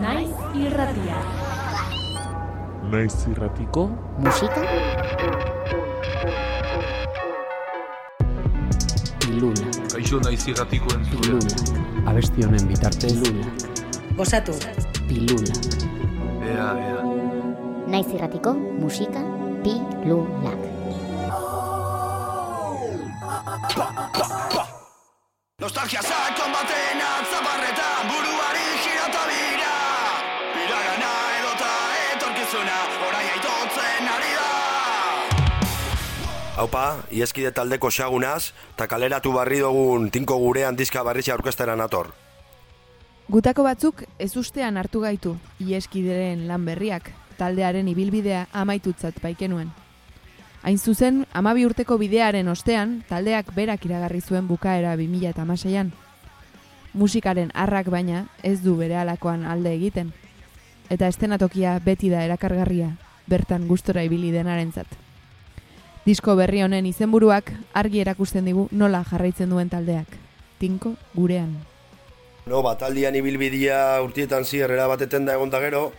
Naiz irratia. Naiz irratiko musika pilula Kaixo naiz irratiko entzule. pilula abesti honen bitartez pilula Gozatu. pilula Ea, ea. Naiz irratiko musika pilulak. Nostalgia sakon baten atzaparretan Haupa, ieskide taldeko xagunaz, eta kaleratu barri dugun tinko gurean diska barritxa aurkestera nator. Gutako batzuk ez ustean hartu gaitu, ieskideren lan berriak, taldearen ibilbidea amaitutzat baikenuen. Hain zuzen, amabi urteko bidearen ostean, taldeak berak iragarri zuen bukaera 2006an. Musikaren arrak baina ez du bere alakoan alde egiten. Eta estenatokia beti da erakargarria, bertan gustora ibili denarentzat. Disko berri honen izenburuak argi erakusten digu nola jarraitzen duen taldeak. Tinko gurean. No, bataldian ibilbidia urtietan zierrera bateten da egon da gero,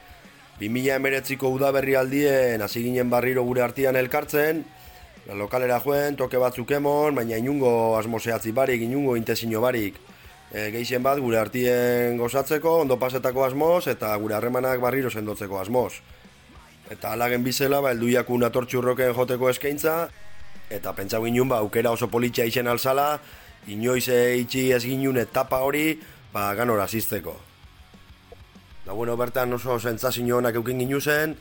2000 emeretziko udaberri aldien hasi ginen barriro gure artean elkartzen, la lokalera joen, toke batzuk emon, baina inungo asmoseatzi barik, inungo intezino barik. E, geixen bat gure artien gozatzeko, ondo pasetako asmoz, eta gure harremanak barriro sendotzeko asmoz. Eta alagen bizela, ba, elduiakun atortxurroken joteko eskaintza, eta pentsau ginen ba, aukera oso politxa izen alzala, inoiz itxi ez ginen etapa hori, ba, ganora zizteko. Da bueno, bertan oso sentsazio onak eukin ginu zen,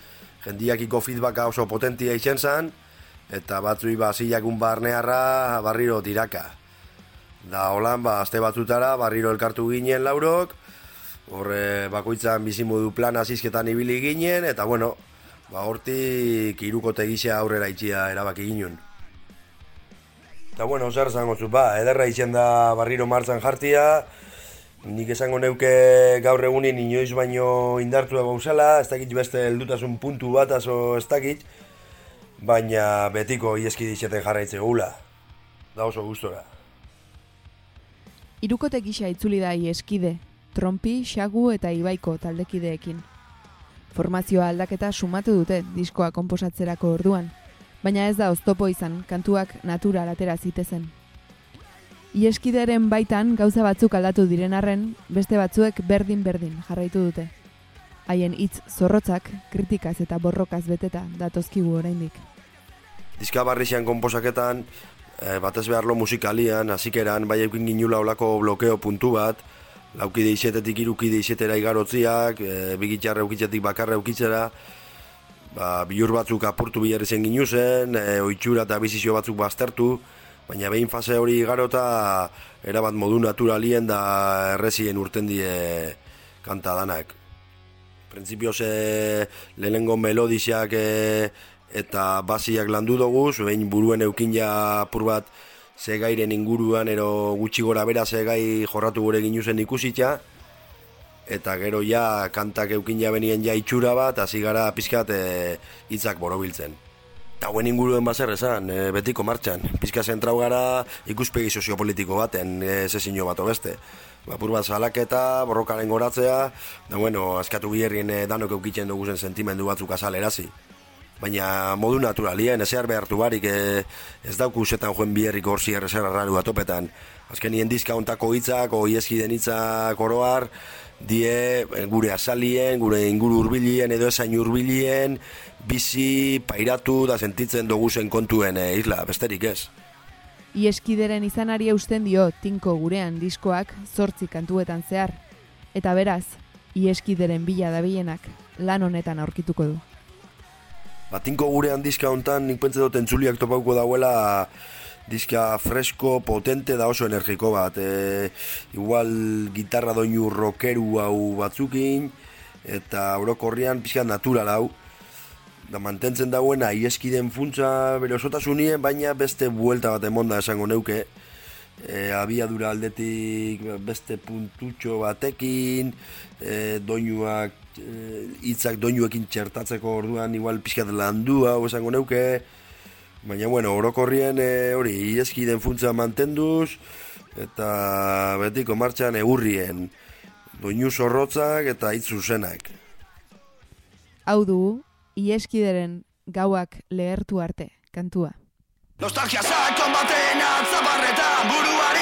jendiakiko feedbacka oso potentia izen zen, eta batzui ba, zilagun barnearra barriro tiraka. Da holan, ba, aste batzutara, barriro elkartu ginen laurok, horre bakoitzan bizimodu plana zizketan ibili ginen, eta bueno, ba, hortik irukote gisa aurrera itxia erabaki ginen. Eta bueno, zer zango zu, ba, ederra izen da barriro martzan jartia, nik esango neuke gaur egunin inoiz baino indartu da gauzala, ez dakit beste heldutasun puntu bat aso ez dakit, baina betiko ieski dixeten jarraitze gula. Da oso gustora. Irukote gisa itzuli da ieskide, trompi, xagu eta ibaiko taldekideekin. Formazioa aldaketa sumatu dute diskoa konposatzerako orduan, baina ez da oztopo izan kantuak natural atera zitezen. Ieskideren baitan gauza batzuk aldatu diren arren, beste batzuek berdin-berdin jarraitu dute. Haien hitz zorrotzak, kritikaz eta borrokaz beteta datozkigu oraindik. Diska barrixan konposaketan, e, batez beharlo musikalian, hasikeran bai eukin ginula olako blokeo puntu bat, laukide isetetik irukide isetera igarotziak, e, bigitxarra eukitzetik bakarra eukitzera, ba, bilur batzuk apurtu biherri zen ginu zen, e, oitxura eta bizizio batzuk baztertu, baina behin fase hori igarota erabat modu naturalien da errezien urten die kanta danak. Printzipioz e, lehenengo melodizak e, eta basiak landu dugu, behin buruen eukin ja apur bat segairen inguruan ero gutxi gora bera segai jorratu gure ginuzen ikusitza, eta gero ja kantak eukin ja benien ja itxura bat, hasi gara pizkat e, hitzak borobiltzen. Eta guen inguruen bazer esan, e, betiko martxan. Pizka zentrau gara ikuspegi soziopolitiko baten, e, zezino bat beste. Bapur bat salaketa, borrokaren goratzea, da bueno, askatu biherrien e, danok eukitzen dugu zen sentimendu batzuk azalerazi. Baina modu naturalien, ezear behartu barik, e, ez dauku zetan joen biherrik horzi errezer arraru atopetan. Azken nien dizka ontako hitzak, o ieskiden hitzak oroar, die e, gure azalien, gure inguru hurbilien edo esain hurbilien, bizi, pairatu da sentitzen dugu zen kontuen e, isla, besterik ez. Ieskideren izanari eusten dio tinko gurean diskoak zortzi kantuetan zehar. Eta beraz, ieskideren bila dabilenak lan honetan aurkituko du. Batinko gurean diska hontan nik pentsa dut entzuliak topauko dauela diska fresko, potente da oso energiko bat. E, igual gitarra doinu rockeru hau batzukin, eta orokorrian pixka natural hau. Da mantentzen dauena ieskiden funtza bere osotasunien, baina beste buelta bat emonda esango neuke. E, abiadura aldetik beste puntutxo batekin, e, doinuak e, hitzak doinuekin txertatzeko orduan igual pixkat landu hau esango neuke. Baina, bueno, orokorrien e, hori, ieskiden funtza mantenduz, eta betiko martxan eurrien doinu zorrotzak eta hitz zuzenak. Hau dugu, ieskideren gauak lehertu arte, kantua. Nostalgia sakon baten atzaparretan buruari